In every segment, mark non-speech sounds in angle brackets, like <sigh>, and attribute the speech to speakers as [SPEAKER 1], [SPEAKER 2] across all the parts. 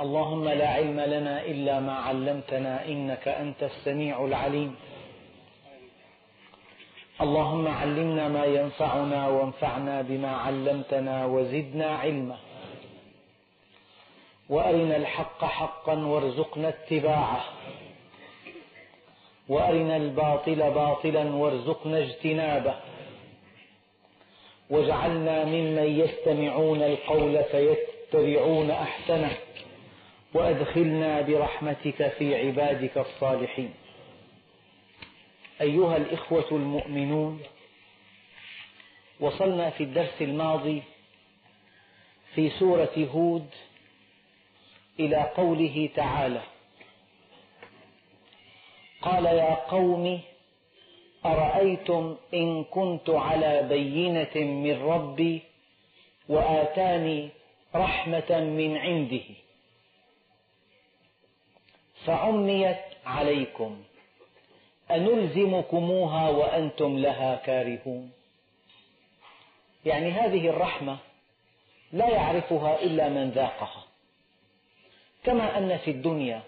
[SPEAKER 1] اللهم لا علم لنا إلا ما علمتنا إنك أنت السميع العليم. اللهم علمنا ما ينفعنا وانفعنا بما علمتنا وزدنا علما. وأرنا الحق حقا وارزقنا اتباعه. وأرنا الباطل باطلا وارزقنا اجتنابه. واجعلنا ممن يستمعون القول فيتبعون أحسنه. وأدخلنا برحمتك في عبادك الصالحين. أيها الإخوة المؤمنون وصلنا في الدرس الماضي في سورة هود إلى قوله تعالى قال يا قوم أرأيتم إن كنت على بينة من ربي وآتاني رحمة من عنده؟ فعميت عليكم. أنلزمكموها وأنتم لها كارهون. يعني هذه الرحمة لا يعرفها إلا من ذاقها. كما أن في الدنيا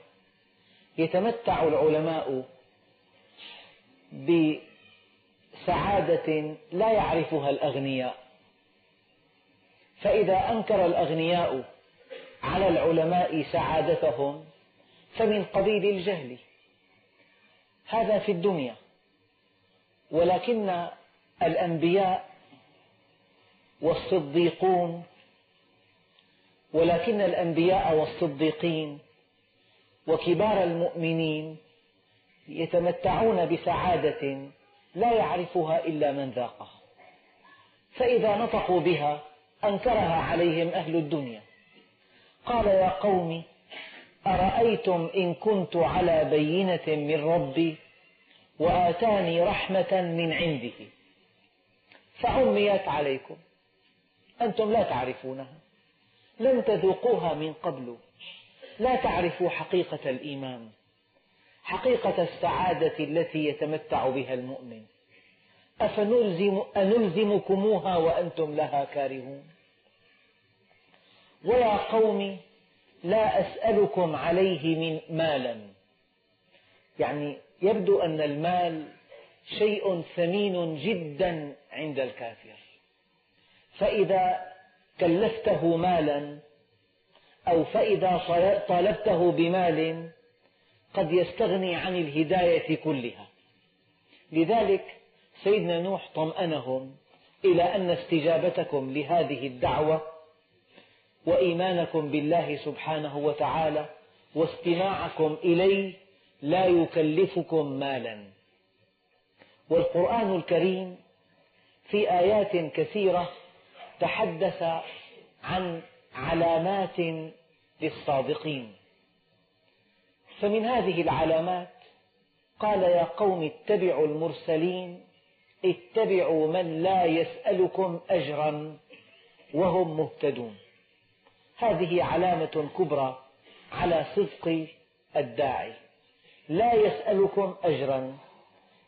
[SPEAKER 1] يتمتع العلماء بسعادة لا يعرفها الأغنياء. فإذا أنكر الأغنياء على العلماء سعادتهم فمن قبيل الجهل. هذا في الدنيا. ولكن الأنبياء والصديقون ولكن الأنبياء والصديقين وكبار المؤمنين يتمتعون بسعادة لا يعرفها إلا من ذاقها. فإذا نطقوا بها أنكرها عليهم أهل الدنيا. قال يا قوم أرأيتم إن كنت على بينة من ربي وآتاني رحمة من عنده؟ فعميت عليكم. أنتم لا تعرفونها. لم تذوقوها من قبل. لا تعرفوا حقيقة الإيمان حقيقة السعادة التي يتمتع بها المؤمن. أفنلزم أنلزمكموها وأنتم لها كارهون. ويا قوم لا أسألكم عليه من مالا. يعني يبدو أن المال شيء ثمين جدا عند الكافر. فإذا كلفته مالا أو فإذا طالبته بمال قد يستغني عن الهداية كلها. لذلك سيدنا نوح طمأنهم إلى أن استجابتكم لهذه الدعوة وإيمانكم بالله سبحانه وتعالى واستماعكم إليه لا يكلفكم مالا. والقرآن الكريم في آيات كثيرة تحدث عن علامات للصادقين. فمن هذه العلامات قال يا قوم اتبعوا المرسلين اتبعوا من لا يسألكم أجرا وهم مهتدون. هذه علامة كبرى على صدق الداعي. لا يسألكم أجرا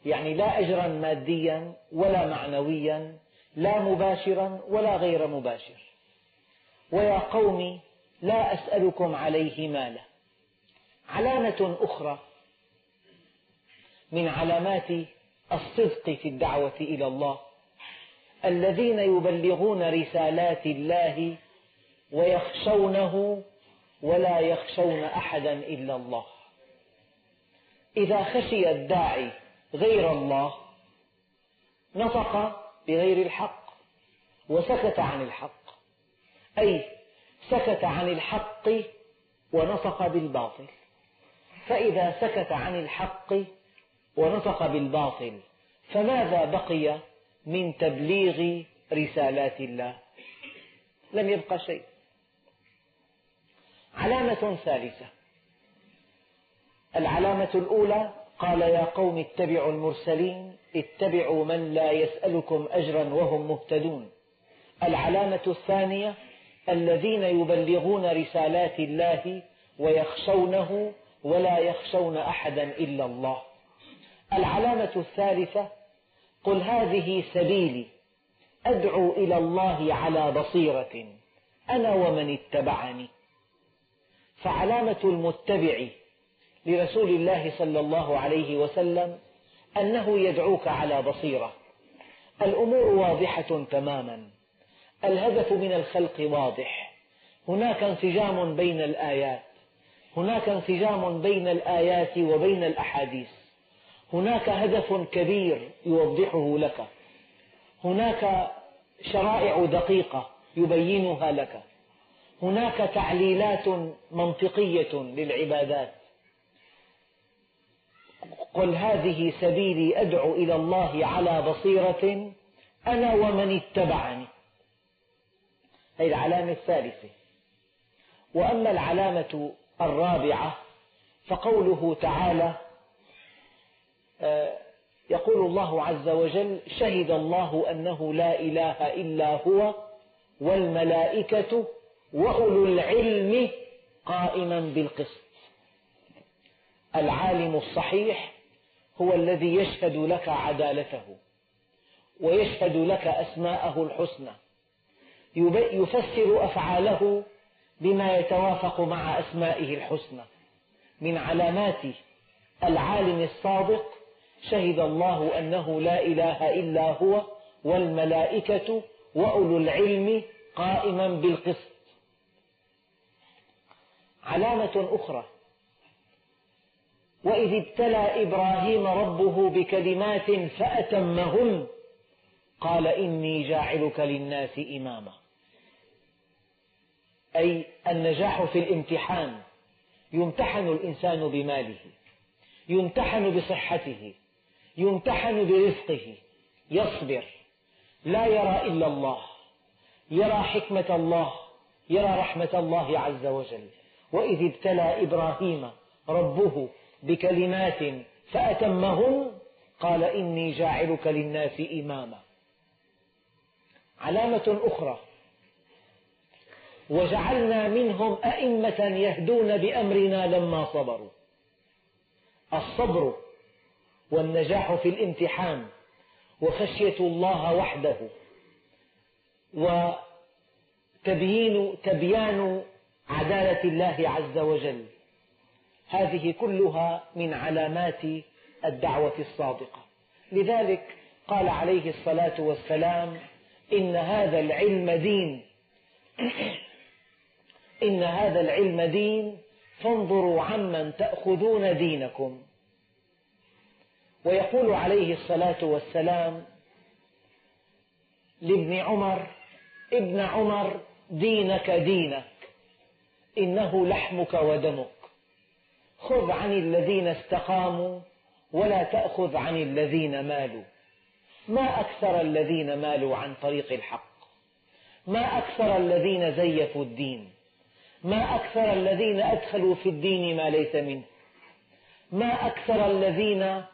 [SPEAKER 1] يعني لا أجرا ماديا ولا معنويا لا مباشرا ولا غير مباشر. ويا قوم لا أسألكم عليه مالا. علامة أخرى من علامات الصدق في الدعوة إلى الله الذين يبلغون رسالات الله ويخشونه ولا يخشون أحدا إلا الله. إذا خشي الداعي غير الله نطق بغير الحق وسكت عن الحق. أي سكت عن الحق ونطق بالباطل. فإذا سكت عن الحق ونطق بالباطل فماذا بقي من تبليغ رسالات الله؟ لم يبق شيء. علامة ثالثة. العلامة الأولى قال يا قوم اتبعوا المرسلين اتبعوا من لا يسألكم أجرا وهم مهتدون. العلامة الثانية الذين يبلغون رسالات الله ويخشونه ولا يخشون أحدا إلا الله. العلامة الثالثة قل هذه سبيلي أدعو إلى الله على بصيرة أنا ومن اتبعني. فعلامة المتبع لرسول الله صلى الله عليه وسلم أنه يدعوك على بصيرة. الأمور واضحة تماما. الهدف من الخلق واضح. هناك انسجام بين الآيات. هناك انسجام بين الآيات وبين الأحاديث. هناك هدف كبير يوضحه لك. هناك شرائع دقيقة يبينها لك. هناك تعليلات منطقية للعبادات. قل هذه سبيلي أدعو إلى الله على بصيرة أنا ومن اتبعني. هذه العلامة الثالثة. وأما العلامة الرابعة فقوله تعالى آه، يقول الله عز وجل شهد الله أنه لا إله إلا هو والملائكة وأولو العلم قائما بالقسط. العالم الصحيح هو الذي يشهد لك عدالته ويشهد لك أسماءه الحسنى. يفسر أفعاله بما يتوافق مع أسمائه الحسنى. من علامات العالم الصادق شهد الله أنه لا إله إلا هو والملائكة وأولو العلم قائما بالقسط. علامة أخرى. وإذ ابتلى إبراهيم ربه بكلمات فأتمهن قال إني جاعلك للناس إماما. أي النجاح في الامتحان يمتحن الإنسان بماله يمتحن بصحته يمتحن برزقه يصبر لا يرى إلا الله يرى حكمة الله يرى رحمة الله عز وجل. وإذ ابتلى إبراهيم ربه بكلمات فأتمهن قال إني جاعلك للناس إماما. علامة أخرى. وجعلنا منهم أئمة يهدون بأمرنا لما صبروا. الصبر والنجاح في الامتحان وخشية الله وحده. وتبيين تبيان عدالة الله عز وجل. هذه كلها من علامات الدعوة الصادقة. لذلك قال عليه الصلاة والسلام إن هذا العلم دين. <clears throat> إن هذا العلم دين. فانظروا عمن تأخذون دينكم. ويقول عليه الصلاة والسلام لابن عمر ابن عمر دينك دينك إنه لحمك ودمك. خذ عن الذين استقاموا ولا تأخذ عن الذين مالوا. ما أكثر الذين مالوا عن طريق الحق؟ ما أكثر الذين زيفوا الدين؟ ما أكثر الذين أدخلوا في الدين ما ليس منه؟ ما أكثر الذين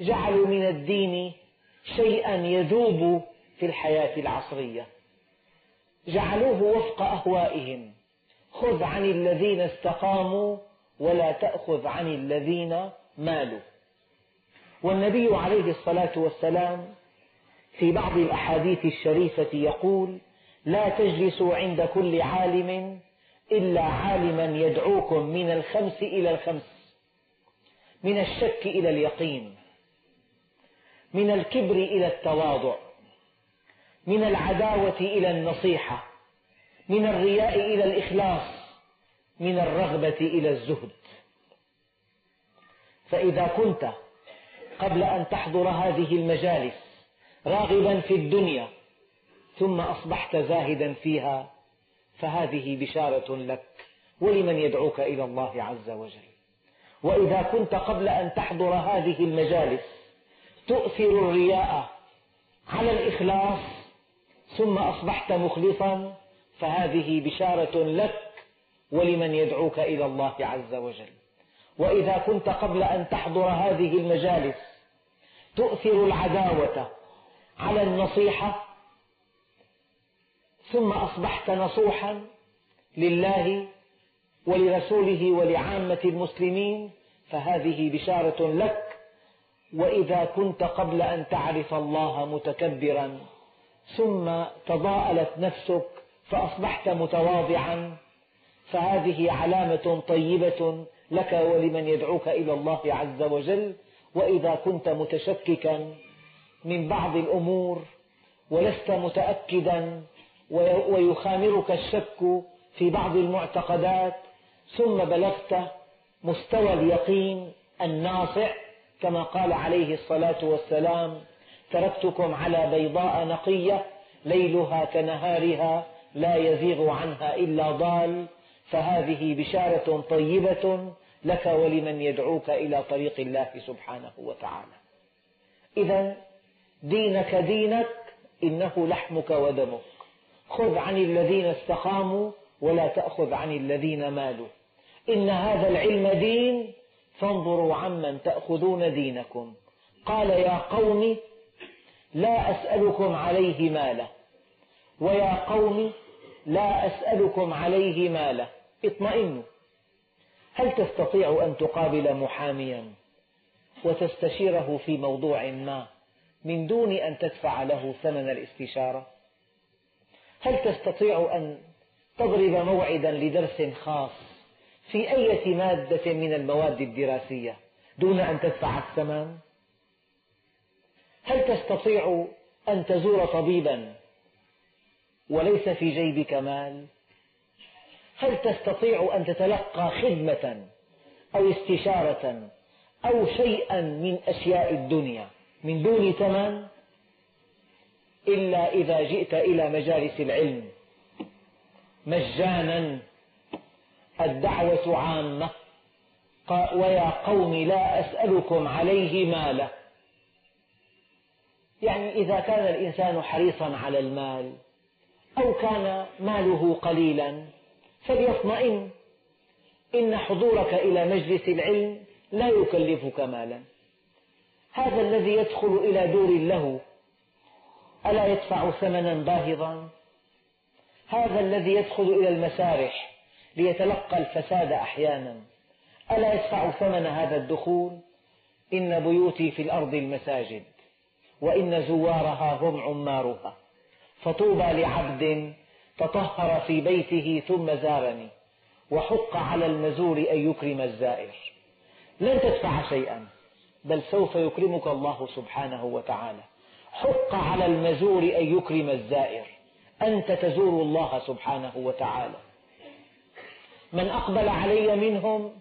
[SPEAKER 1] جعلوا من الدين شيئا يذوب في الحياة العصرية؟ جعلوه وفق أهوائهم. خذ عن الذين استقاموا ولا تأخذ عن الذين مالوا. والنبي عليه الصلاة والسلام في بعض الأحاديث الشريفة يقول لا تجلسوا عند كل عالم إلا عالما يدعوكم من الخمس إلى الخمس من الشك إلى اليقين من الكبر إلى التواضع من العداوة إلى النصيحة من الرياء إلى الإخلاص من الرغبة إلى الزهد. فإذا كنت قبل أن تحضر هذه المجالس راغبا في الدنيا ثم أصبحت زاهدا فيها فهذه بشارة لك ولمن يدعوك إلى الله عز وجل. وإذا كنت قبل أن تحضر هذه المجالس تؤثر الرياء على الإخلاص ثم أصبحت مخلصا فهذه بشارة لك ولمن يدعوك إلى الله عز وجل. وإذا كنت قبل أن تحضر هذه المجالس تؤثر العداوة على النصيحة ثم أصبحت نصوحا لله ولرسوله ولعامة المسلمين فهذه بشارة لك. وإذا كنت قبل أن تعرف الله متكبرا ثم تضاءلت نفسك فأصبحت متواضعا. فهذه علامة طيبة لك ولمن يدعوك إلى الله عز وجل. وإذا كنت متشككا من بعض الأمور ولست متأكدا ويخامرك الشك في بعض المعتقدات ثم بلغت مستوى اليقين الناصع كما قال عليه الصلاة والسلام تركتكم على بيضاء نقية ليلها كنهارها لا يزيغ عنها إلا ضال فهذه بشارة طيبة لك ولمن يدعوك إلى طريق الله سبحانه وتعالى. إذا دينك دينك إنه لحمك ودمك. خذ عن الذين استقاموا ولا تأخذ عن الذين مالوا. إن هذا العلم دين فانظروا عمن تأخذون دينكم. قال يا قوم لا أسألكم عليه مالا. ويا قوم لا أسألكم عليه مالا. اطمئنوا. هل تستطيع أن تقابل محاميا وتستشيره في موضوع ما من دون أن تدفع له ثمن الاستشارة؟ هل تستطيع أن تضرب موعدا لدرس خاص في أي مادة من المواد الدراسية دون أن تدفع الثمن؟ هل تستطيع أن تزور طبيبا وليس في جيبك مال. هل تستطيع أن تتلقى خدمة أو استشارة أو شيئا من أشياء الدنيا من دون ثمن؟ إلا إذا جئت إلى مجالس العلم. مجانا الدعوة عامة. ويا قوم لا أسألكم عليه مالا يعني إذا كان الإنسان حريصا على المال أو كان ماله قليلا فليطمئن. إن حضورك إلى مجلس العلم لا يكلفك مالا. هذا الذي يدخل إلى دور له. ألا يدفع ثمنا باهظا؟ هذا الذي يدخل إلى المسارح ليتلقى الفساد أحيانا. ألا يدفع ثمن هذا الدخول؟ إن بيوتي في الأرض المساجد وإن زوارها هم عمارها فطوبى لعبد تطهر في بيته ثم زارني وحق على المزور أن يكرم الزائر. لن تدفع شيئا بل سوف يكرمك الله سبحانه وتعالى. حق على المزور أن يكرم الزائر أنت تزور الله سبحانه وتعالى. من أقبل علي منهم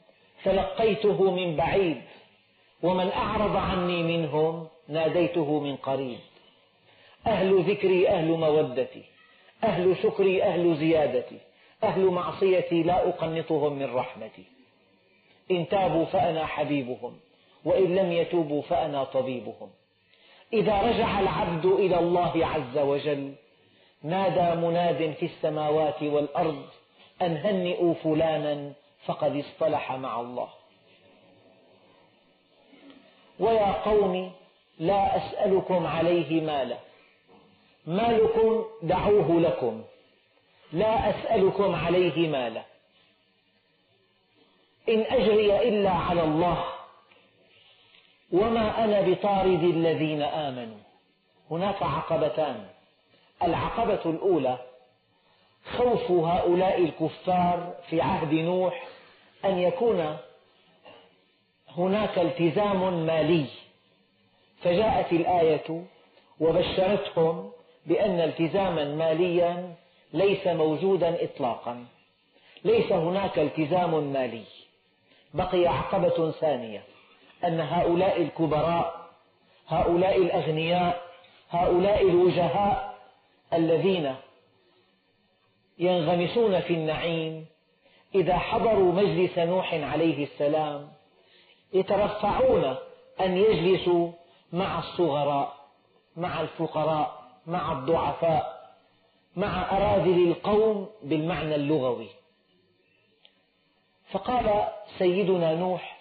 [SPEAKER 1] تلقيته من بعيد ومن أعرض عني منهم ناديته من قريب. أهل ذكري أهل مودتي. أهل شكري أهل زيادتي. أهل معصيتي لا أقنطهم من رحمتي. إن تابوا فأنا حبيبهم وإن لم يتوبوا فأنا طبيبهم. إذا رجع العبد إلى الله عز وجل نادى مناد في السماوات والأرض أن هنئوا فلانا فقد اصطلح مع الله. ويا قوم لا أسألكم عليه مالا. مالكم دعوه لكم. لا أسألكم عليه مالا. إن أجري إلا على الله وما أنا بطارد الذين آمنوا. هناك عقبتان. العقبة الأولى خوف هؤلاء الكفار في عهد نوح أن يكون هناك التزام مالي. فجاءت الآية وبشرتهم بأن التزاما ماليا ليس موجودا إطلاقا. ليس هناك التزام مالي. بقي عقبة ثانية. أن هؤلاء الكبراء هؤلاء الأغنياء هؤلاء الوجهاء الذين ينغمسون في النعيم إذا حضروا مجلس نوح عليه السلام يترفعون أن يجلسوا مع الصغراء مع الفقراء. مع الضعفاء مع أراذل القوم بالمعنى اللغوي. فقال سيدنا نوح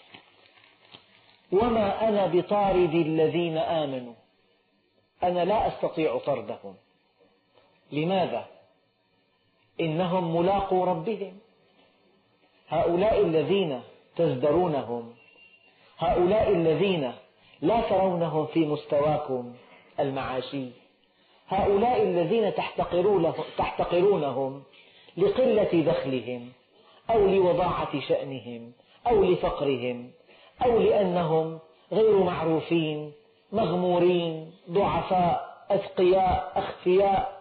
[SPEAKER 1] وما أنا بطارد الذين آمنوا؟ أنا لا أستطيع طردهم. لماذا؟ إنهم ملاقو ربهم. هؤلاء الذين تزدرونهم هؤلاء الذين لا ترونهم في مستواكم المعاشي. هؤلاء الذين تحتقرونهم لقلة دخلهم أو لوضاعة شأنهم أو لفقرهم أو لأنهم غير معروفين مغمورين ضعفاء أتقياء أخفياء.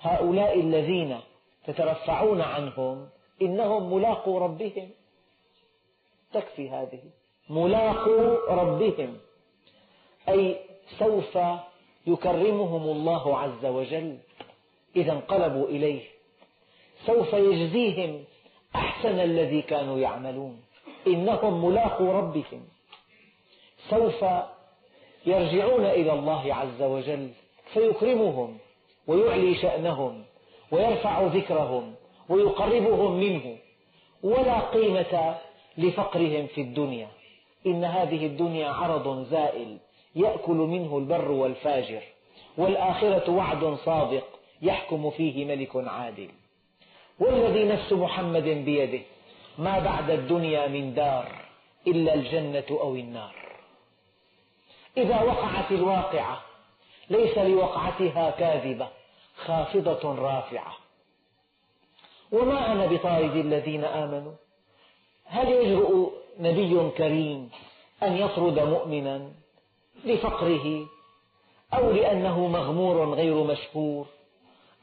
[SPEAKER 1] هؤلاء الذين تترفعون عنهم إنهم ملاقو ربهم. تكفي هذه. ملاقو ربهم. أي سوف يكرمهم الله عز وجل إذا انقلبوا إليه. سوف يجزيهم أحسن الذي كانوا يعملون. إنهم ملاقو ربهم. سوف يرجعون إلى الله عز وجل. فيكرمهم ويعلي شأنهم ويرفع ذكرهم ويقربهم منه. ولا قيمة لفقرهم في الدنيا. إن هذه الدنيا عرض زائل. يأكل منه البر والفاجر والآخرة وعد صادق يحكم فيه ملك عادل. والذي نفس محمد بيده ما بعد الدنيا من دار إلا الجنة أو النار. إذا وقعت الواقعة ليس لوقعتها كاذبة خافضة رافعة. وما أنا بطارد الذين آمنوا؟ هل يجرؤ نبي كريم أن يطرد مؤمنا؟ لفقره أو لأنه مغمور غير مشكور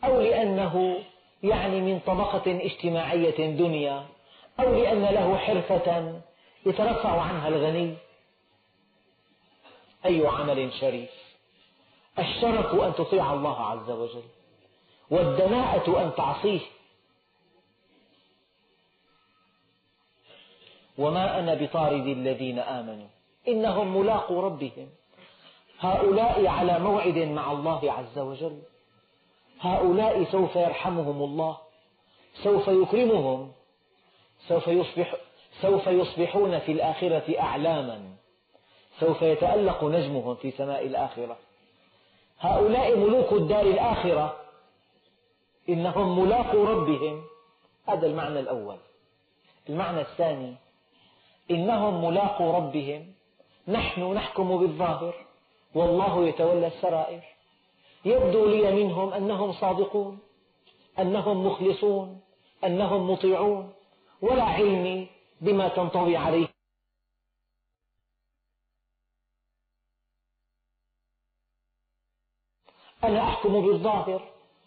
[SPEAKER 1] أو لأنه يعني من طبقة اجتماعية دنيا أو لأن له حرفة يترفع عنها الغني. أي عمل شريف؟ الشرف أن تطيع الله عز وجل والدناءة أن تعصيه. وما أنا بطارد الذين آمنوا إنهم ملاقو ربهم. هؤلاء على موعد مع الله عز وجل. هؤلاء سوف يرحمهم الله سوف يكرمهم سوف, يصبح سوف يصبحون في الآخرة أعلاما سوف يتألق نجمهم في سماء الآخرة. هؤلاء ملوك الدار الآخرة إنهم ملاقو ربهم. هذا المعنى الأول. المعنى الثاني إنهم ملاقو ربهم. نحن نحكم بالظاهر. والله يتولى السرائر. يبدو لي منهم أنهم صادقون أنهم مخلصون أنهم مطيعون. ولا علمي بما تنطوي عليه. أنا أحكم بالظاهر.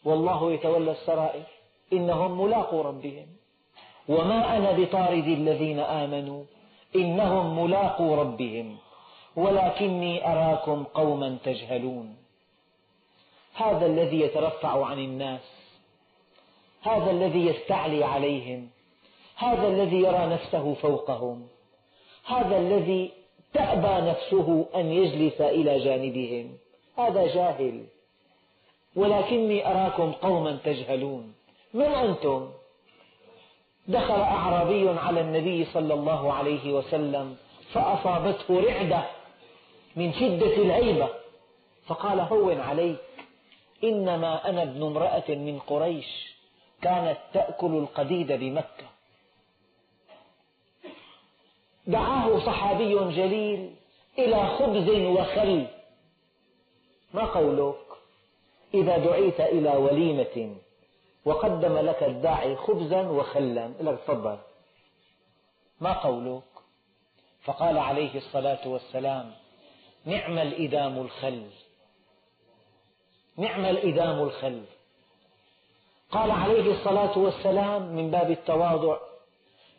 [SPEAKER 1] والله يتولى السرائر. إنهم ملاقو ربهم. وما أنا بطارد الذين آمنوا. إنهم ملاقو ربهم. ولكني أراكم قوما تجهلون. هذا الذي يترفع عن الناس هذا الذي يستعلي عليهم هذا الذي يرى نفسه فوقهم هذا الذي تأبى نفسه أن يجلس إلى جانبهم. هذا جاهل. ولكني أراكم قوما تجهلون. من أنتم؟ دخل أعرابي على النبي صلى الله عليه وسلم فأصابته رعدة. من شدة الهيبة. فقال هون عليك. إنما أنا ابن امرأة من قريش كانت تأكل القديد بمكة. دعاه صحابي جليل إلى خبز وخل. ما قولك؟ إذا دعيت إلى وليمة وقدم لك الداعي خبزا وخلا. لك تفضل. ما قولك؟ فقال عليه الصلاة والسلام نعم الإدام الخل. نعم الإدام الخل. قال عليه الصلاة والسلام من باب التواضع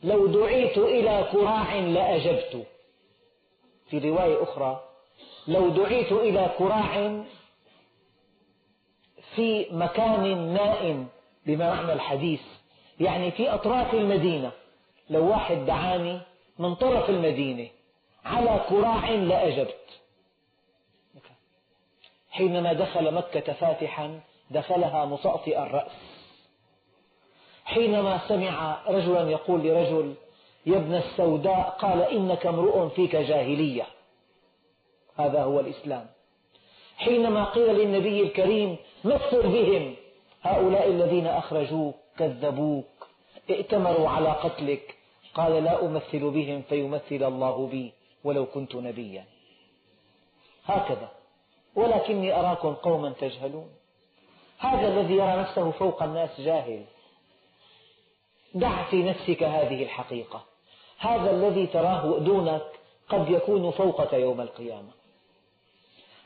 [SPEAKER 1] لو دعيت إلى كراع لأجبت. في رواية أخرى لو دعيت إلى كراع في مكان نائم بما معنى الحديث يعني في أطراف المدينة لو واحد دعاني من طرف المدينة على كراع لأجبت. حينما دخل مكة فاتحا دخلها مطأطئ الرأس. حينما سمع رجلا يقول لرجل يا ابن السوداء قال إنك امرؤ فيك جاهلية. هذا هو الإسلام. حينما قيل للنبي الكريم مثل بهم هؤلاء الذين أخرجوك كذبوك ائتمروا على قتلك. قال لا أمثل بهم فيمثل الله بي ولو كنت نبيا. هكذا. ولكني أراكم قوما تجهلون. هذا الذي يرى نفسه فوق الناس جاهل. دع في نفسك هذه الحقيقة. هذا الذي تراه دونك قد يكون فوقك يوم القيامة.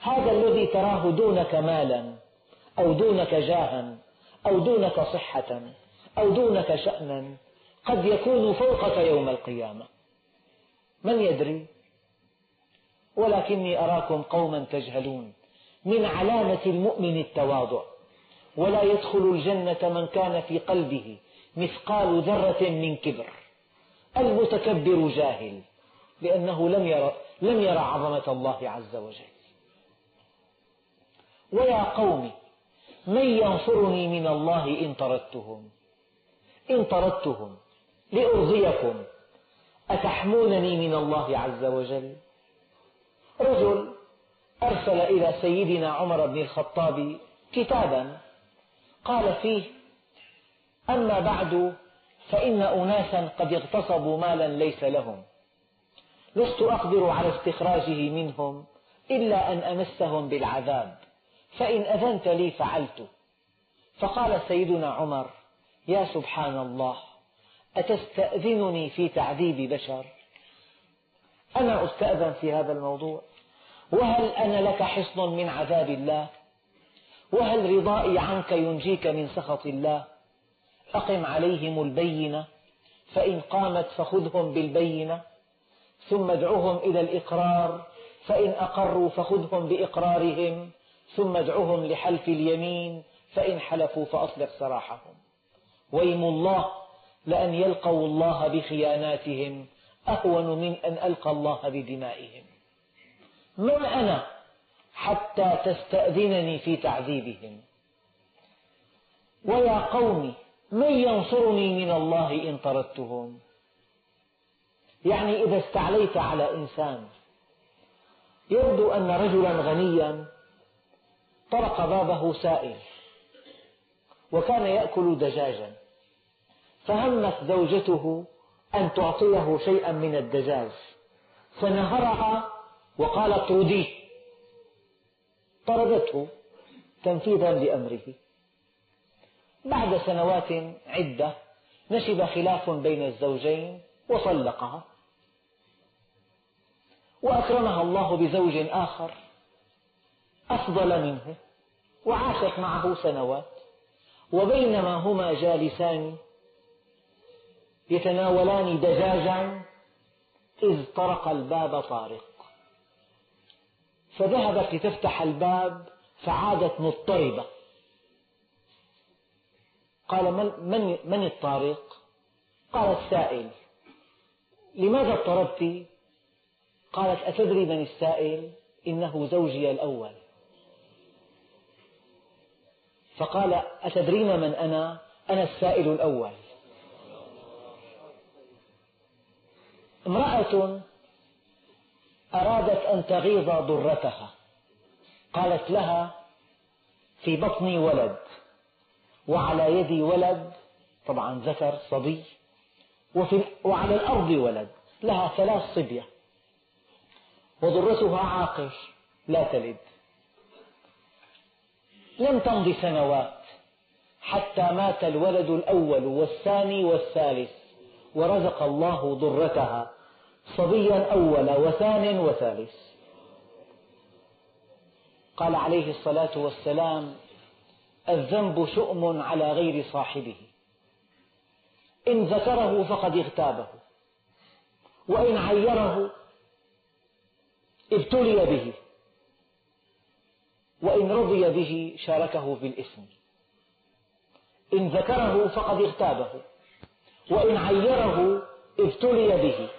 [SPEAKER 1] هذا الذي تراه دونك مالا أو دونك جاها أو دونك صحة أو دونك شأنا قد يكون فوقك يوم القيامة. من يدري؟ ولكني أراكم قوما تجهلون. من علامة المؤمن التواضع ولا يدخل الجنة من كان في قلبه مثقال ذرة من كبر. المتكبر جاهل لأنه لم يرى, لم يرى عظمة الله عز وجل. ويا قوم من ينصرني من الله إن طردتهم؟ إن طردتهم لأرضيكم أتحمونني من الله عز وجل؟ رجل أرسل إلى سيدنا عمر بن الخطاب كتابا قال فيه أما بعد فإن أناسا قد اغتصبوا مالا ليس لهم. لست أقدر على استخراجه منهم إلا أن أمسهم بالعذاب فإن أذنت لي فعلت. فقال سيدنا عمر يا سبحان الله أتستأذنني في تعذيب بشر؟ أنا أستأذن في هذا الموضوع. وهل أنا لك حصن من عذاب الله؟ وهل رضائي عنك ينجيك من سخط الله؟ أقم عليهم البينة فإن قامت فخذهم بالبينة ثم ادعهم إلى الإقرار فإن أقروا فخذهم بإقرارهم ثم ادعهم لحلف اليمين فإن حلفوا فأطلق سراحهم. ويم الله لأن يلقوا الله بخياناتهم أهون من أن ألقى الله بدمائهم. من أنا حتى تستأذنني في تعذيبهم. ويا قوم من ينصرني من الله إن طردتهم؟ يعني إذا استعليت على إنسان يبدو أن رجلا غنيا طرق بابه سائل وكان يأكل دجاجا فهمت زوجته أن تعطيه شيئا من الدجاج فنهرها وقالت طرديه طردته تنفيذا لأمره. بعد سنوات عدة نشب خلاف بين الزوجين وطلقها وأكرمها الله بزوج آخر أفضل منه وعاشت معه سنوات. وبينما هما جالسان يتناولان دجاجا إذ طرق الباب طارق. فذهبت لتفتح الباب فعادت مضطربة. قال من, من, من الطارق؟ قال السائل. لماذا اضطربت؟ قالت أتدري من السائل؟ إنه زوجي الأول. فقال أتدرين من أنا؟ أنا السائل الأول. امرأة أرادت أن تغيظ ضرتها. قالت لها في بطني ولد وعلى يدي ولد طبعا ذكر صبي وفي وعلى الأرض ولد لها ثلاث صبية وضرتها عاقر لا تلد. لم تمض سنوات حتى مات الولد الأول والثاني والثالث ورزق الله ضرتها. صبيا أول وثان وثالث. قال عليه الصلاة والسلام الذنب شؤم على غير صاحبه. إن ذكره فقد اغتابه وإن عيره ابتلي به وإن رضي به شاركه في الإثم. إن ذكره فقد اغتابه وإن عيره ابتلي به.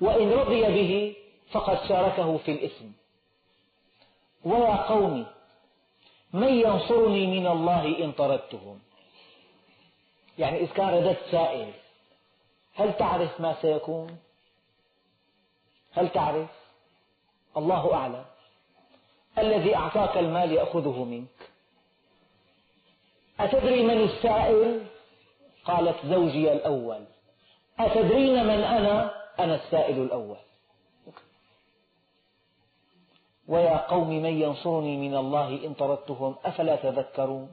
[SPEAKER 1] وإن رضي به فقد شاركه في الإثم. ويا قوم من ينصرني من الله إن طردتهم؟ يعني إذا كان رددت سائل هل تعرف ما سيكون؟ هل تعرف؟ الله أعلم. الذي أعطاك المال يأخذه منك. أتدري من السائل؟ قالت زوجي الأول. أتدرين من أنا؟ أنا السائل الأول. ويا قوم من ينصرني من الله إن طردتهم أفلا تذكرون؟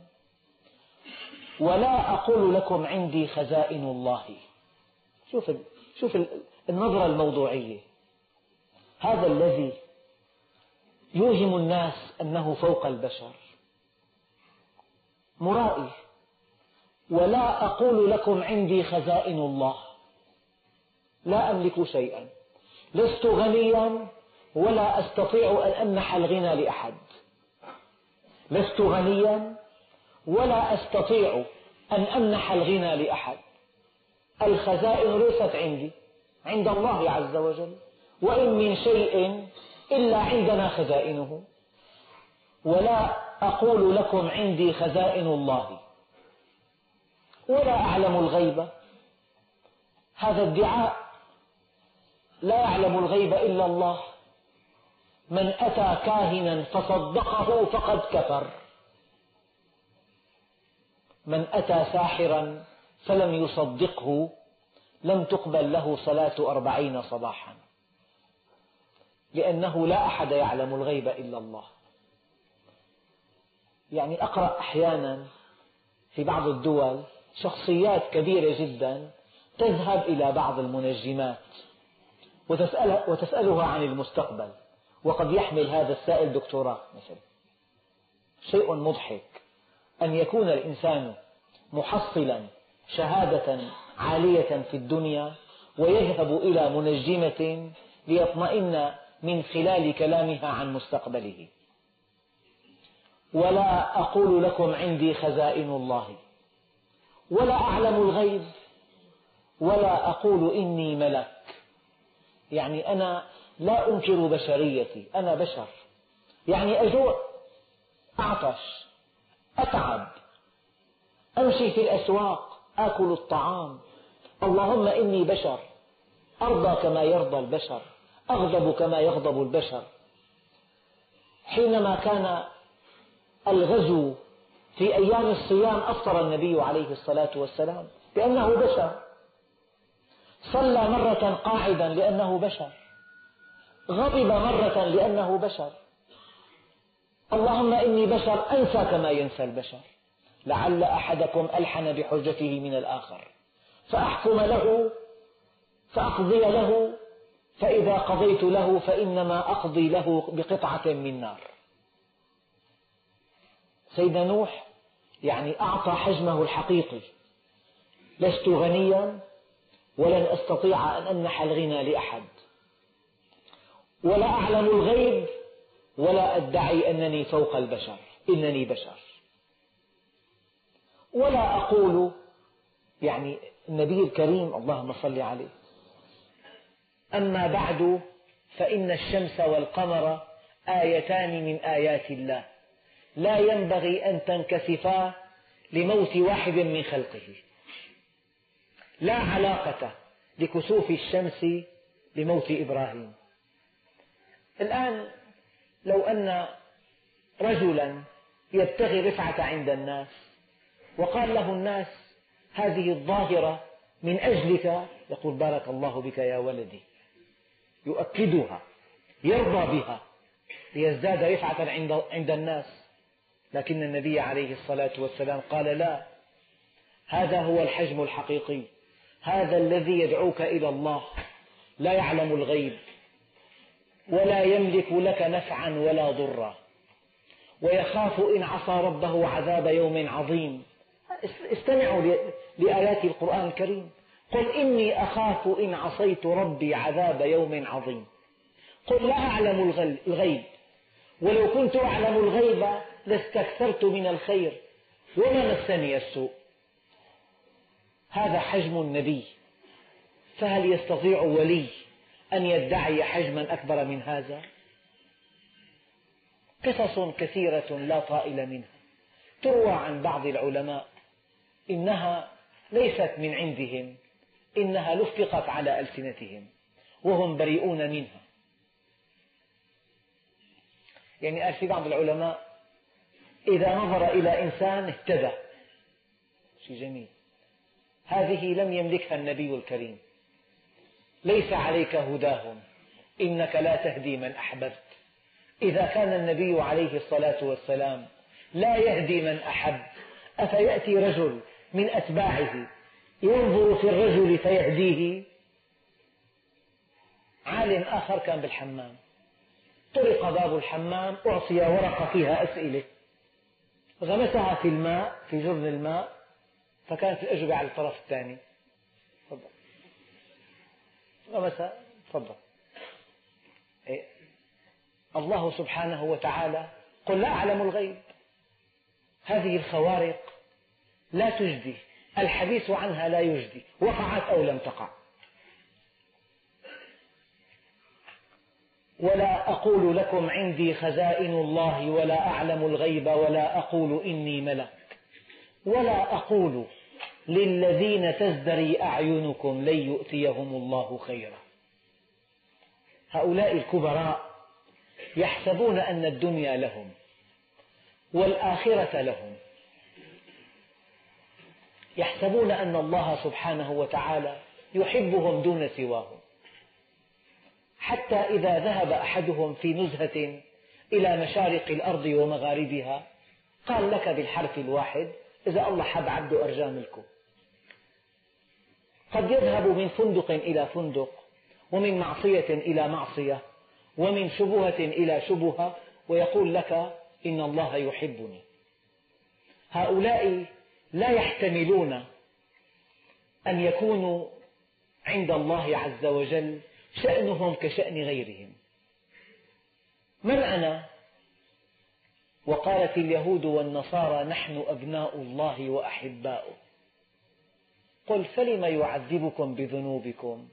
[SPEAKER 1] ولا أقول لكم عندي خزائن الله. شوف شوف النظرة الموضوعية. هذا الذي يوهم الناس أنه فوق البشر. مرائي. ولا أقول لكم عندي خزائن الله. لا أملك شيئا. لست غنيا ولا أستطيع أن أمنح الغنى لأحد. لست غنيا ولا أستطيع أن أمنح الغنى لأحد. الخزائن ليست عندي عند الله عز وجل وإن من شيء إلا عندنا خزائنه. ولا أقول لكم عندي خزائن الله. ولا أعلم الغيب. هذا ادعاء لا يعلم الغيب إلا الله. من أتى كاهنا فصدقه فقد كفر. من أتى ساحرا فلم يصدقه لم تقبل له صلاة أربعين صباحا. لأنه لا أحد يعلم الغيب إلا الله. يعني أقرأ أحيانا في بعض الدول شخصيات كبيرة جدا تذهب إلى بعض المنجمات. وتسألها عن المستقبل. وقد يحمل هذا السائل دكتوراه مثلا. شيء مضحك. أن يكون الإنسان محصلا شهادة عالية في الدنيا ويذهب إلى منجمة ليطمئن من خلال كلامها عن مستقبله. ولا أقول لكم عندي خزائن الله. ولا أعلم الغيب. ولا أقول إني ملك. يعني أنا لا أنكر بشريتي أنا بشر. يعني أجوع أعطش أتعب أمشي في الأسواق آكل الطعام. اللهم إني بشر أرضى كما يرضى البشر أغضب كما يغضب البشر. حينما كان الغزو في أيام الصيام أفطر النبي عليه الصلاة والسلام لأنه بشر. صلى مرة قاعدا لأنه بشر. غضب مرة لأنه بشر. اللهم إني بشر أنسى كما ينسى البشر. لعل أحدكم ألحن بحجته من الآخر. فأحكم له فأقضي له فإذا قضيت له فإنما أقضي له بقطعة من نار. سيدنا نوح يعني أعطى حجمه الحقيقي. لست غنيا ولن أستطيع أن أمنح الغنى لأحد. ولا أعلم الغيب ولا أدعي أنني فوق البشر إنني بشر. ولا أقول يعني النبي الكريم اللهم صل عليه. أما بعد فإن الشمس والقمر آيتان من آيات الله. لا ينبغي أن تنكسفا لموت واحد من خلقه. لا علاقة لكسوف الشمس بموت إبراهيم. الآن لو أن رجلا يبتغي رفعة عند الناس وقال له الناس هذه الظاهرة من أجلك يقول بارك الله بك يا ولدي يؤكدها يرضى بها ليزداد رفعة عند الناس. لكن النبي عليه الصلاة والسلام قال لا هذا هو الحجم الحقيقي. هذا الذي يدعوك إلى الله. لا يعلم الغيب ولا يملك لك نفعا ولا ضرا. ويخاف إن عصى ربه عذاب يوم عظيم. استمعوا لآيات القرآن الكريم. قل إني أخاف إن عصيت ربي عذاب يوم عظيم. قل لا أعلم الغيب. ولو كنت أعلم الغيب لاستكثرت من الخير وما مسني السوء. هذا حجم النبي. فهل يستطيع ولي أن يدعي حجما أكبر من هذا؟ قصص كثيرة لا طائل منها. تروى عن بعض العلماء إنها ليست من عندهم إنها لفقت على ألسنتهم وهم بريئون منها. يعني قال في بعض العلماء إذا نظر إلى إنسان اهتدى. شيء جميل. هذه لم يملكها النبي الكريم. ليس عليك هداهم. إنك لا تهدي من أحببت. إذا كان النبي عليه الصلاة والسلام لا يهدي من أحب أفيأتي رجل من أتباعه ينظر في الرجل فيهديه؟ عالم آخر كان بالحمام. طرق باب الحمام أعطي ورقة فيها أسئلة. غمسها في الماء في جرن الماء فكانت الأجوبة على الطرف الثاني. تفضل. غمسها تفضل. إيه؟ الله سبحانه وتعالى قل لا أعلم الغيب. هذه الخوارق لا تجدي. الحديث عنها لا يجدي. وقعت أو لم تقع. ولا أقول لكم عندي خزائن الله ولا أعلم الغيب ولا أقول إني ملك. ولا أقول للذين تزدري أعينكم لن يؤتيهم الله خيرا. هؤلاء الكبراء يحسبون أن الدنيا لهم والآخرة لهم. يحسبون أن الله سبحانه وتعالى يحبهم دون سواهم. حتى إذا ذهب أحدهم في نزهة إلى مشارق الأرض ومغاربها قال لك بالحرف الواحد إذا الله حب عبده أرجاه ملكه. قد يذهب من فندق إلى فندق ومن معصية إلى معصية ومن شبهة إلى شبهة ويقول لك إن الله يحبني. هؤلاء لا يحتملون أن يكونوا عند الله عز وجل شأنهم كشأن غيرهم. من أنا وقالت اليهود والنصارى نحن أبناء الله وأحباؤه. قل فلم يعذبكم بذنوبكم؟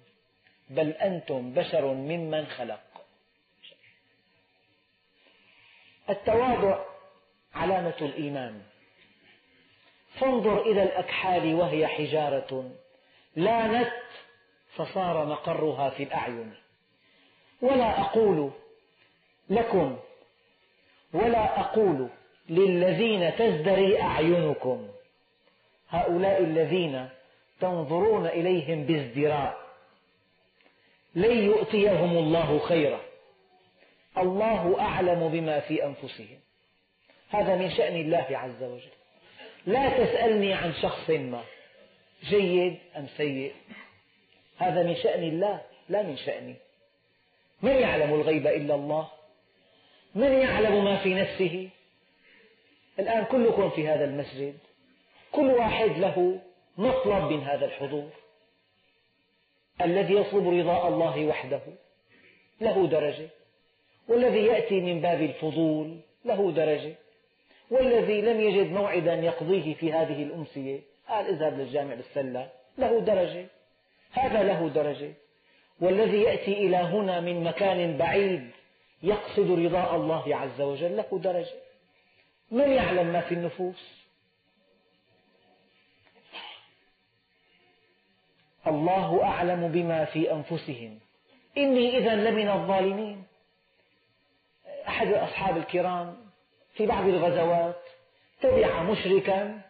[SPEAKER 1] بل أنتم بشر ممن خلق. التواضع علامة الإيمان. فانظر إلى الأكحال وهي حجارة لانت فصار مقرها في الأعين. ولا أقول لكم ولا أقول للذين تزدري أعينكم. هؤلاء الذين تنظرون إليهم بازدراء لن يؤتيهم الله خيرا. الله أعلم بما في أنفسهم. هذا من شأن الله عز وجل. لا تسألني عن شخص ما. جيد أم سيء؟ هذا من شأن الله لا من شأني. من يعلم الغيب إلا الله؟ من يعلم ما في نفسه؟ الآن كلكم في هذا المسجد. كل واحد له مطلب من هذا الحضور. الذي يطلب رضاء الله وحده له درجة. والذي يأتي من باب الفضول له درجة. والذي لم يجد موعدا يقضيه في هذه الأمسية قال اذهب للجامع بالسلة له درجة. هذا له درجة. والذي يأتي إلى هنا من مكان بعيد يقصد رضاء الله عز وجل له درجة. من يعلم ما في النفوس؟ الله أعلم بما في أنفسهم. إني إذا لمن الظالمين. أحد أصحاب الكرام في بعض الغزوات تبع مشركا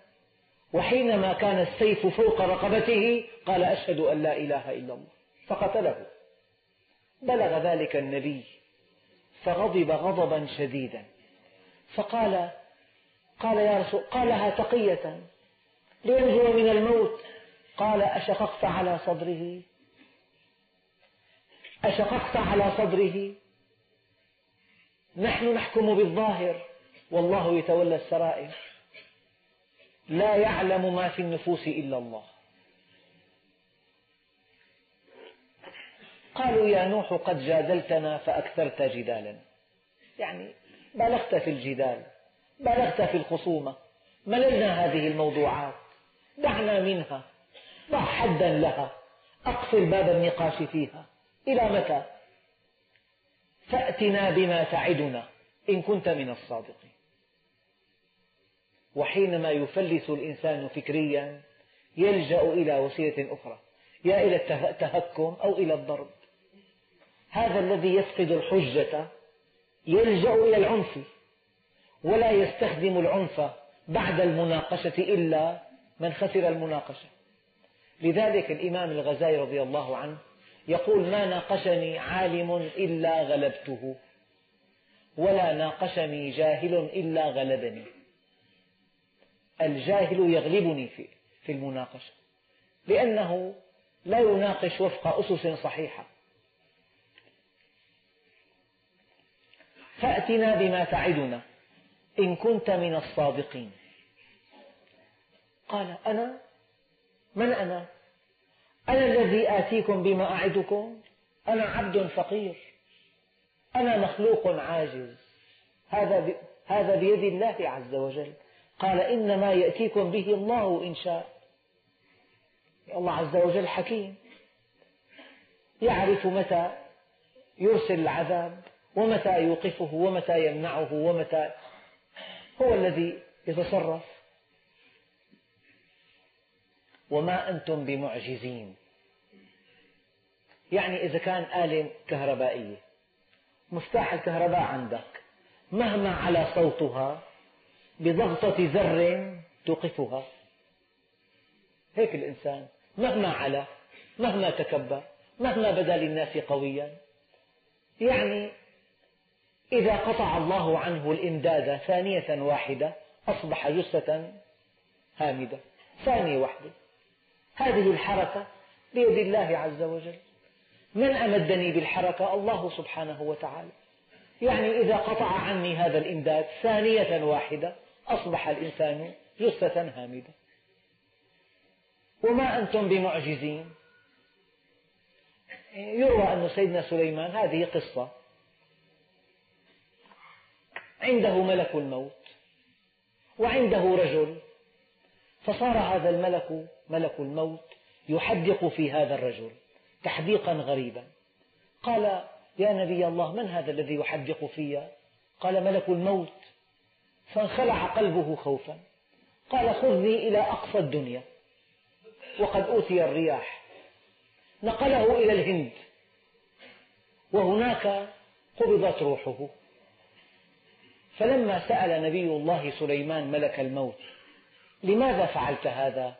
[SPEAKER 1] وحينما كان السيف فوق رقبته قال أشهد أن لا إله إلا الله فقتله. بلغ ذلك النبي. فغضب غضبا شديدا. فقال قال يا رسول قالها تقية. لينجو من الموت؟ قال أشققت على صدره. أشققت على صدره. نحن نحكم بالظاهر والله يتولى السرائر. لا يعلم ما في النفوس إلا الله. قالوا يا نوح قد جادلتنا فأكثرت جدالا. يعني بالغت في الجدال بالغت في الخصومة مللنا هذه الموضوعات دعنا منها ضع حدا لها أقفل باب النقاش فيها. إلى متى؟ فأتنا بما تعدنا إن كنت من الصادقين. وحينما يفلس الإنسان فكريا يلجأ إلى وسيلة أخرى يا إلى التهكم أو إلى الضرب. هذا الذي يفقد الحجة يلجأ إلى العنف ولا يستخدم العنف بعد المناقشة إلا من خسر المناقشة. لذلك الإمام الغزالي رضي الله عنه يقول ما ناقشني عالم إلا غلبته ولا ناقشني جاهل إلا غلبني. الجاهل يغلبني في المناقشة لأنه لا يناقش وفق أسس صحيحة. فأتنا بما تعدنا. إن كنت من الصادقين. قال أنا؟ من أنا؟ أنا الذي آتيكم بما أعدكم؟ أنا عبد فقير. أنا مخلوق عاجز. هذا هذا بيد الله عز وجل. قال إنما يأتيكم به الله إن شاء. الله عز وجل حكيم. يعرف متى يرسل العذاب. ومتى يوقفه ومتى يمنعه ومتى هو الذي يتصرف. وما أنتم بمعجزين. يعني إذا كان آلة كهربائية مفتاح الكهرباء عندك مهما على صوتها بضغطة زر توقفها. هيك الإنسان مهما علا مهما تكبر مهما بدا للناس قويا. يعني إذا قطع الله عنه الإمداد ثانية واحدة أصبح جثة هامدة. ثانية واحدة. هذه الحركة بيد الله عز وجل. من أمدني بالحركة؟ الله سبحانه وتعالى. يعني إذا قطع عني هذا الإمداد ثانية واحدة أصبح الإنسان جثة هامدة. وما أنتم بمعجزين؟ يروى أن سيدنا سليمان هذه قصة عنده ملك الموت وعنده رجل فصار هذا الملك ملك الموت يحدق في هذا الرجل تحديقا غريبا. قال يا نبي الله من هذا الذي يحدق في؟ قال ملك الموت. فانخلع قلبه خوفا. قال خذني إلى أقصى الدنيا. وقد أوتي الرياح. نقله إلى الهند. وهناك قبضت روحه. فلما سأل نبي الله سليمان ملك الموت لماذا فعلت هذا؟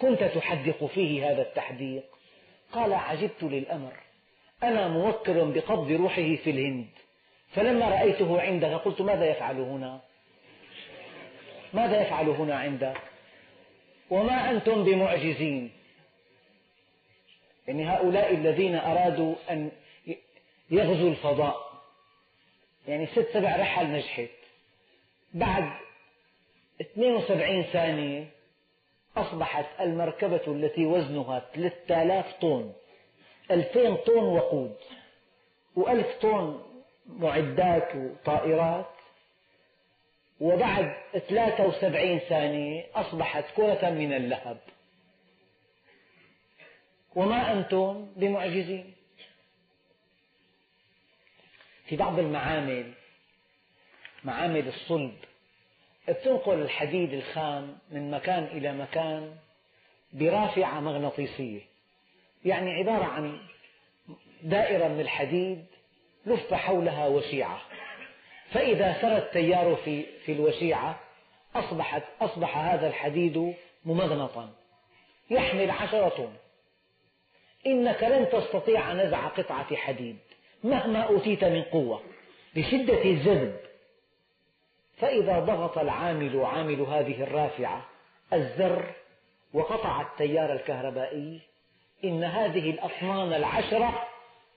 [SPEAKER 1] كنت تحدق فيه هذا التحديق. قال عجبت للأمر. أنا موكل بقبض روحه في الهند. فلما رأيته عندك قلت ماذا يفعل هنا؟ ماذا يفعل هنا عندك وما أنتم بمعجزين. يعني هؤلاء الذين أرادوا أن يغزوا الفضاء. يعني ست سبع رحل نجحت. بعد 72 ثانية أصبحت المركبة التي وزنها 3000 طن 2000 طن وقود وألف طن معدات وطائرات. وبعد 73 ثانية أصبحت كرة من اللهب. وما أنتم بمعجزين؟ في بعض المعامل معامل الصلب. تنقل الحديد الخام من مكان إلى مكان برافعة مغناطيسية. يعني عبارة عن دائرة من الحديد لف حولها وشيعة فإذا سرى التيار في, في الوشيعة أصبحت أصبح هذا الحديد ممغنطا. يحمل عشرة طن. إنك لن تستطيع نزع قطعة حديد مهما أوتيت من قوة. بشدة الجذب فإذا ضغط العامل عامل هذه الرافعة الزر وقطع التيار الكهربائي إن هذه الأطنان العشرة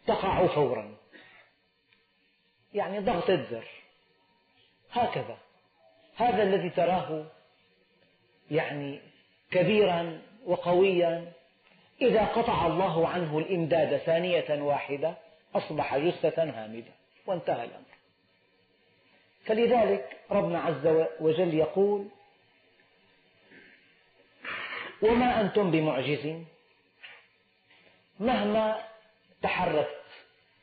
[SPEAKER 1] تقع فورا. يعني ضغطة زر هكذا. هذا الذي تراه يعني كبيرا وقويا. إذا قطع الله عنه الإمداد ثانية واحدة أصبح جثة هامدة. وانتهى الأمر. فلذلك ربنا عز وجل يقول وما أنتم بمعجزين؟ مهما تحركت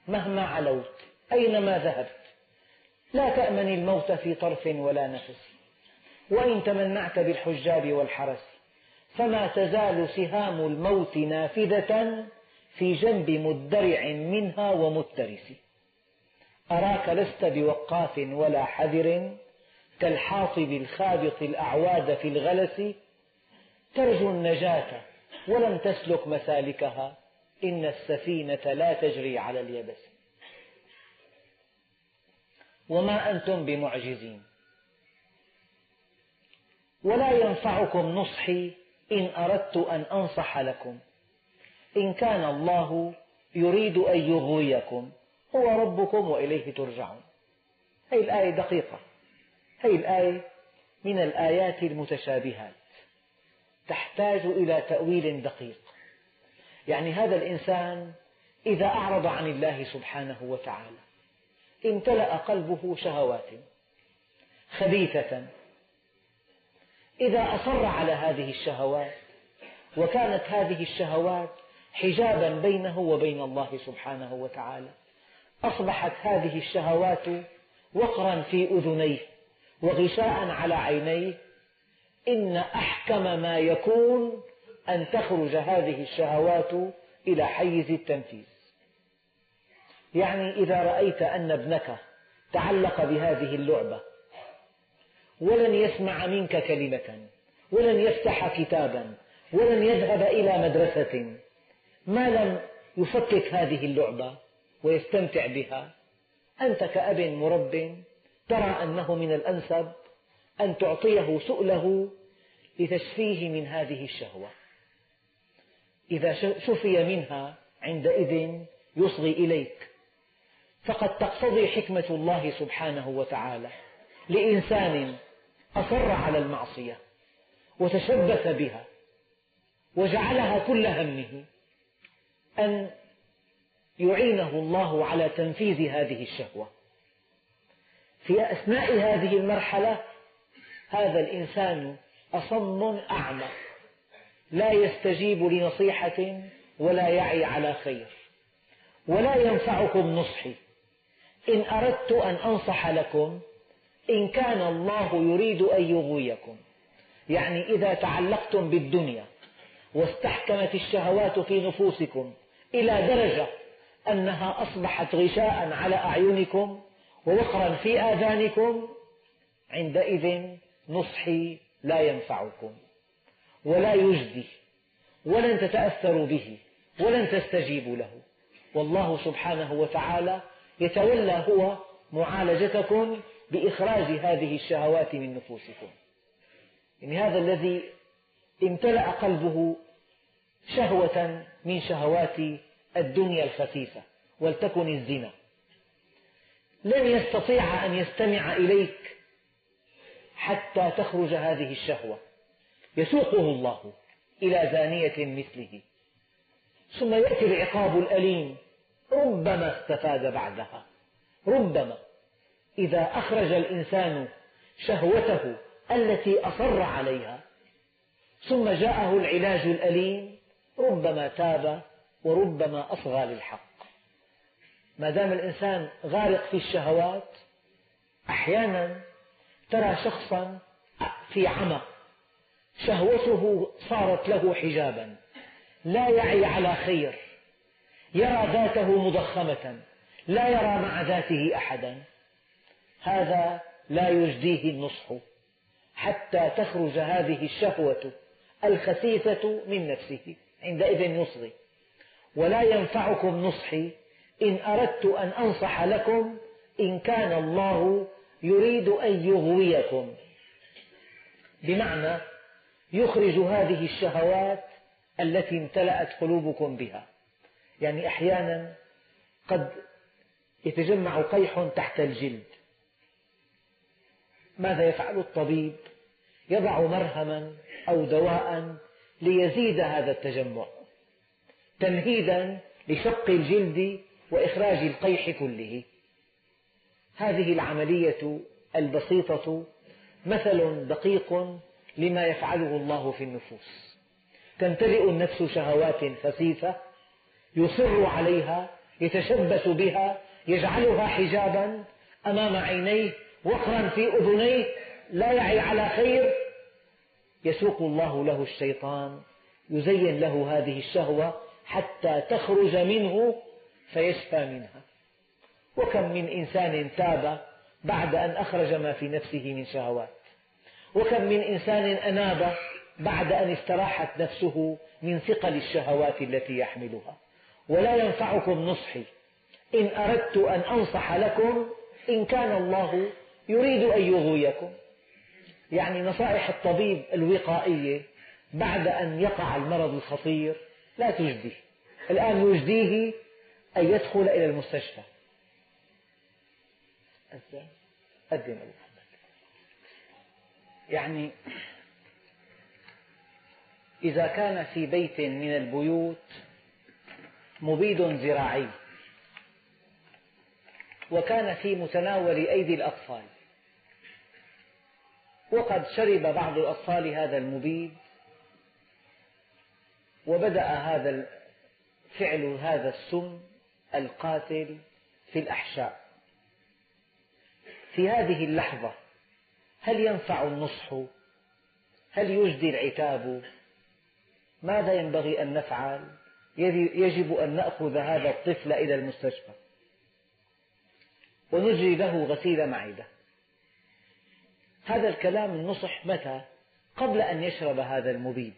[SPEAKER 1] مهما علوت أينما ذهبت لا تأمن الموت في طرف ولا نفس. وإن تمنعت بالحجاب والحرس فما تزال سهام الموت نافذة في جنب مدرع منها ومترس. أراك لست بوقاف ولا حذر كالحاطب الخابط الأعواد في الغلس ترجو النجاة ولم تسلك مسالكها إن السفينة لا تجري على اليبس. وما أنتم بمعجزين. ولا ينفعكم نصحي إن أردت أن أنصح لكم. إن كان الله يريد أن يغويكم. هو ربكم وإليه ترجعون. هذه الآية دقيقة. هذه الآية من الآيات المتشابهات. تحتاج إلى تأويل دقيق. يعني هذا الإنسان إذا أعرض عن الله سبحانه وتعالى امتلأ قلبه شهوات خبيثة. إذا أصر على هذه الشهوات وكانت هذه الشهوات حجابا بينه وبين الله سبحانه وتعالى أصبحت هذه الشهوات وقرا في أذنيه وغشاء على عينيه. إن أحكم ما يكون أن تخرج هذه الشهوات إلى حيز التنفيذ. يعني إذا رأيت أن ابنك تعلق بهذه اللعبة ولن يسمع منك كلمة ولن يفتح كتابا ولن يذهب إلى مدرسة ما لم يفكك هذه اللعبة؟ ويستمتع بها. أنت كأب مرب ترى أنه من الأنسب أن تعطيه سؤله لتشفيه من هذه الشهوة. إذا شفي منها عندئذ يصغي إليك. فقد تقتضي حكمة الله سبحانه وتعالى لإنسان أصر على المعصية وتشبث بها وجعلها كل همه أن يعينه الله على تنفيذ هذه الشهوة. في أثناء هذه المرحلة هذا الإنسان أصم أعمى لا يستجيب لنصيحة ولا يعي على خير ولا ينفعكم نصحي. إن أردت أن أنصح لكم إن كان الله يريد أن يغويكم. يعني إذا تعلقتم بالدنيا واستحكمت الشهوات في نفوسكم إلى درجة أنها أصبحت غشاء على أعينكم ووقرا في آذانكم عندئذ نصحي لا ينفعكم ولا يجدي ولن تتأثروا به ولن تستجيبوا له. والله سبحانه وتعالى يتولى هو معالجتكم بإخراج هذه الشهوات من نفوسكم. يعني هذا الذي امتلأ قلبه شهوة من شهوات الدنيا الخسيسة ولتكن الزنا. لن يستطيع أن يستمع إليك حتى تخرج هذه الشهوة. يسوقه الله إلى زانية مثله. ثم يأتي العقاب الأليم ربما استفاد بعدها. ربما. إذا أخرج الإنسان شهوته التي أصر عليها ثم جاءه العلاج الأليم ربما تاب وربما أصغى للحق. ما دام الإنسان غارق في الشهوات أحيانا ترى شخصا في عمى شهوته صارت له حجابا لا يعي على خير يرى ذاته مضخمة لا يرى مع ذاته أحدا. هذا لا يجديه النصح حتى تخرج هذه الشهوة الخسيسة من نفسه عندئذ يصغي. ولا ينفعكم نصحي. إن أردت أن أنصح لكم إن كان الله يريد أن يغويكم. بمعنى يخرج هذه الشهوات التي امتلأت قلوبكم بها. يعني أحيانا قد يتجمع قيح تحت الجلد. ماذا يفعل الطبيب؟ يضع مرهما أو دواء ليزيد هذا التجمع. تمهيدا لشق الجلد وإخراج القيح كله. هذه العملية البسيطة مثل دقيق لما يفعله الله في النفوس. تمتلئ النفس شهوات خسيسة يصر عليها يتشبث بها يجعلها حجابا أمام عينيه وقرا في أذنيه لا يعي على خير. يسوق الله له الشيطان يزين له هذه الشهوة حتى تخرج منه فيشفى منها. وكم من إنسان تاب بعد أن أخرج ما في نفسه من شهوات. وكم من إنسان أناب بعد أن استراحت نفسه من ثقل الشهوات التي يحملها. ولا ينفعكم نصحي. إن أردت أن أنصح لكم إن كان الله يريد أن يغويكم. يعني نصائح الطبيب الوقائية بعد أن يقع المرض الخطير لا تجدي الآن يجديه أن يدخل إلى المستشفى. قدم أبو محمد يعني إذا كان في بيت من البيوت مبيد زراعي وكان في متناول أيدي الأطفال وقد شرب بعض الأطفال هذا المبيد وبدأ هذا فعل هذا السم القاتل في الأحشاء. في هذه اللحظة هل ينفع النصح؟ هل يجدي العتاب؟ ماذا ينبغي أن نفعل؟ يجب أن نأخذ هذا الطفل إلى المستشفى. ونجري له غسيل معدة. هذا الكلام النصح متى؟ قبل أن يشرب هذا المبيد.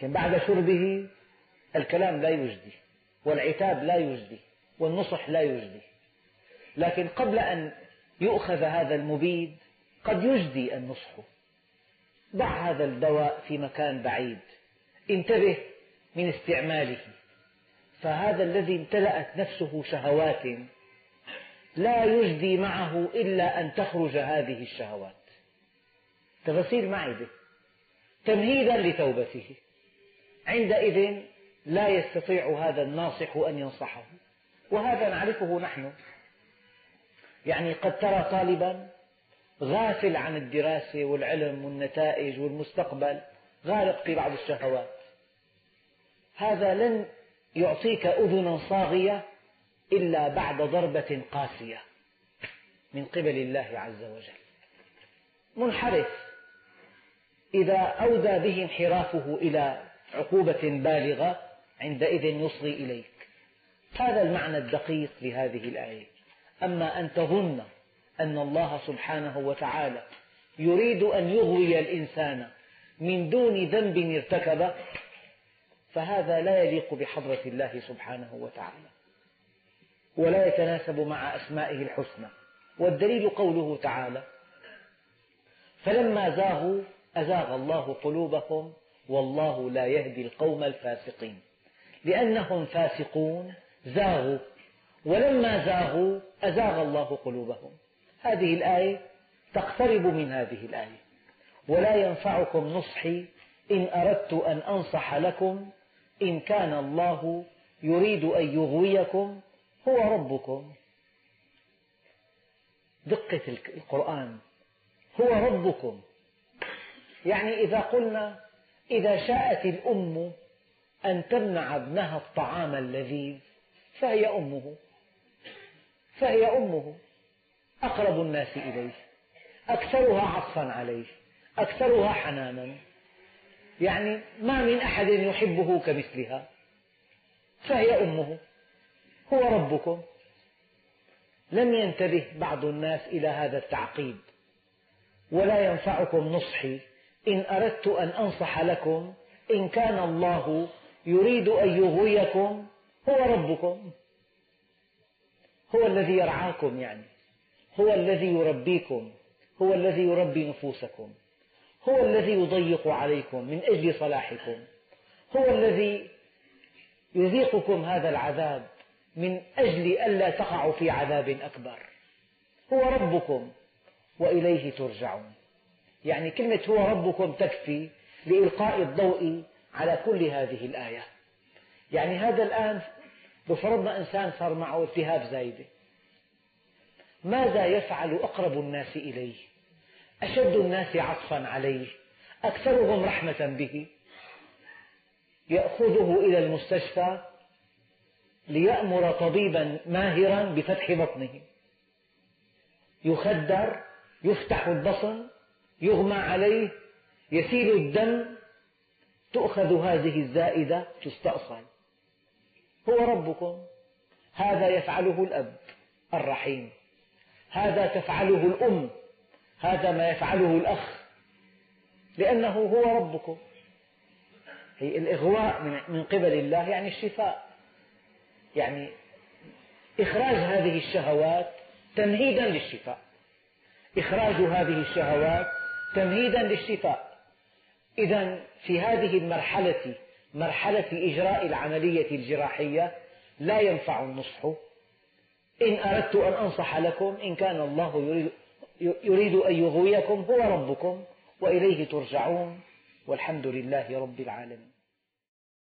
[SPEAKER 1] لكن بعد شربه الكلام لا يجدي والعتاب لا يجدي والنصح لا يجدي. لكن قبل أن يؤخذ هذا المبيد قد يجدي النصح. ضع هذا الدواء في مكان بعيد. انتبه من استعماله. فهذا الذي امتلأت نفسه شهوات لا يجدي معه إلا أن تخرج هذه الشهوات. تغسيل معدة تمهيدا لتوبته. عندئذ لا يستطيع هذا الناصح أن ينصحه. وهذا نعرفه نحن. يعني قد ترى طالبا غافل عن الدراسة والعلم والنتائج والمستقبل غارق في بعض الشهوات. هذا لن يعطيك أذنا صاغية إلا بعد ضربة قاسية من قبل الله عز وجل. منحرف. إذا أودى به انحرافه إلى عقوبة بالغة عندئذ يصغي إليك. هذا المعنى الدقيق لهذه الآية. أما أن تظن أن الله سبحانه وتعالى يريد أن يغوي الإنسان من دون ذنب ارتكبه فهذا لا يليق بحضرة الله سبحانه وتعالى ولا يتناسب مع أسمائه الحسنى. والدليل قوله تعالى فلما زاغوا أزاغ الله قلوبهم والله لا يهدي القوم الفاسقين. لأنهم فاسقون زاغوا ولما زاغوا أزاغ الله قلوبهم. هذه الآية تقترب من هذه الآية. ولا ينفعكم نصحي إن أردت أن أنصح لكم إن كان الله يريد أن يغويكم هو ربكم. دقة القرآن هو ربكم. يعني إذا قلنا إذا شاءت الأم أن تمنع ابنها الطعام اللذيذ فهي أمه. فهي أمه. أقرب الناس إليه. أكثرها عطفا عليه. أكثرها حنانا. يعني ما من أحد يحبه كمثلها. فهي أمه. هو ربكم. لم ينتبه بعض الناس إلى هذا التعقيد ولا ينفعكم نصحي. إن أردت أن أنصح لكم إن كان الله يريد أن يغويكم هو ربكم. هو الذي يرعاكم يعني. هو الذي يربيكم. هو الذي يربي نفوسكم. هو الذي يضيق عليكم من أجل صلاحكم. هو الذي يذيقكم هذا العذاب من أجل ألا تقعوا في عذاب أكبر. هو ربكم وإليه ترجعون. يعني كلمة هو ربكم تكفي لإلقاء الضوء على كل هذه الآية. يعني هذا الآن لو فرضنا إنسان صار معه التهاب زايدة. ماذا يفعل أقرب الناس إليه؟ أشد الناس عطفا عليه؟ أكثرهم رحمة به؟ يأخذه إلى المستشفى ليأمر طبيبا ماهرا بفتح بطنه. يخدر يفتح البطن يغمى عليه يسيل الدم تؤخذ هذه الزائدة تستأصل. هو ربكم هذا يفعله الأب الرحيم هذا تفعله الأم هذا ما يفعله الأخ لأنه هو ربكم. هي الإغواء من قبل الله يعني الشفاء. يعني إخراج هذه الشهوات تمهيدا للشفاء. إخراج هذه الشهوات تمهيدا للشفاء. إذا في هذه المرحلة مرحلة إجراء العملية الجراحية لا ينفع النصح. إن أردت أن أنصح لكم إن كان الله يريد, أن يغويكم هو ربكم وإليه ترجعون والحمد لله رب العالمين.